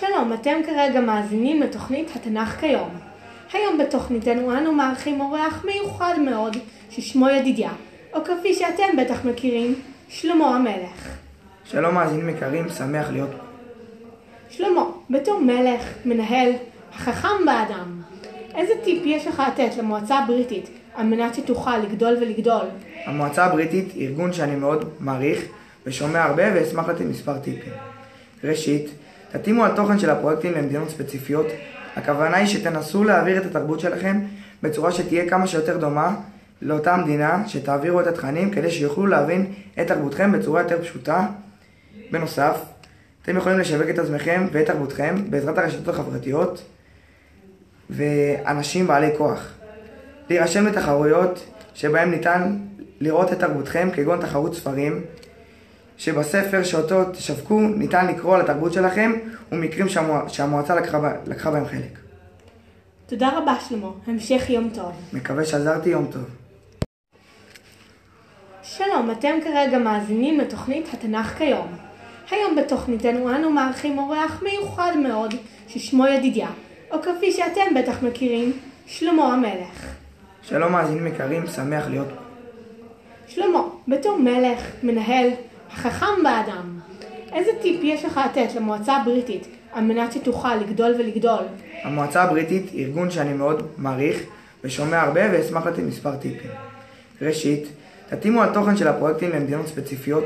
שלום, אתם כרגע מאזינים לתוכנית התנ"ך כיום. היום בתוכניתנו אנו מארחים אורח מיוחד מאוד, ששמו ידידיה, או כפי שאתם בטח מכירים, שלמה המלך. שלום מאזינים יקרים, שמח להיות פה. שלמה, בתור מלך, מנהל, החכם באדם, איזה טיפ יש לך לתת למועצה הבריטית על מנת שתוכל לגדול ולגדול? המועצה הבריטית היא ארגון שאני מאוד מעריך ושומע הרבה ואשמח לתת מספר טיפים. ראשית, תתאימו התוכן של הפרויקטים למדינות ספציפיות. הכוונה היא שתנסו להעביר את התרבות שלכם בצורה שתהיה כמה שיותר דומה לאותה מדינה, שתעבירו את התכנים כדי שיוכלו להבין את תרבותכם בצורה יותר פשוטה. בנוסף, אתם יכולים לשווק את עצמכם ואת תרבותכם בעזרת הרשתות החברתיות ואנשים בעלי כוח. להירשם לתחרויות שבהם ניתן לראות את תרבותכם, כגון תחרות ספרים, שבספר שאותו תשווקו ניתן לקרוא על התרבות שלכם ומקרים שהמוע... שהמועצה לקחה, לקחה בהם חלק. תודה רבה שלמה, המשך יום טוב. מקווה שעזרתי, יום טוב. שלום, אתם כרגע מאזינים לתוכנית התנ"ך כיום. היום בתוכניתנו אנו מארחים אורח מיוחד מאוד, ששמו ידידיה, או כפי שאתם בטח מכירים, שלמה המלך. שלום מאזינים יקרים, שמח להיות פה. שלמה, בתור מלך, מנהל, החכם באדם, איזה טיפ יש לך לתת למועצה הבריטית על מנת שתוכל לגדול ולגדול? המועצה הבריטית היא ארגון שאני מאוד מעריך ושומע הרבה ואשמח לתת מספר טיפים. ראשית, תתאימו התוכן של הפרויקטים למדינות ספציפיות.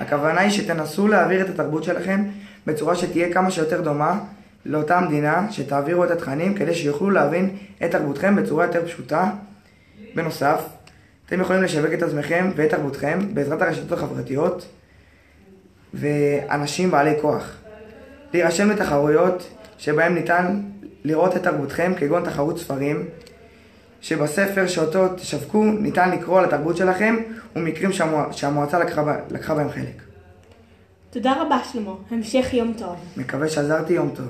הכוונה היא שתנסו להעביר את התרבות שלכם בצורה שתהיה כמה שיותר דומה לאותה מדינה, שתעבירו את התכנים כדי שיוכלו להבין את תרבותכם בצורה יותר פשוטה. בנוסף, אתם יכולים לשווק את עצמכם ואת תרבותכם בעזרת הרשתות החברתיות ואנשים בעלי כוח. להירשם לתחרויות שבהם ניתן לראות את תרבותכם, כגון תחרות ספרים, שבספר שאותו תשווקו ניתן לקרוא על התרבות שלכם ומקרים שהמוע... שהמועצה לקחה, לקחה בהם חלק. תודה רבה שלמה, המשך יום טוב. מקווה שעזרתי, יום טוב.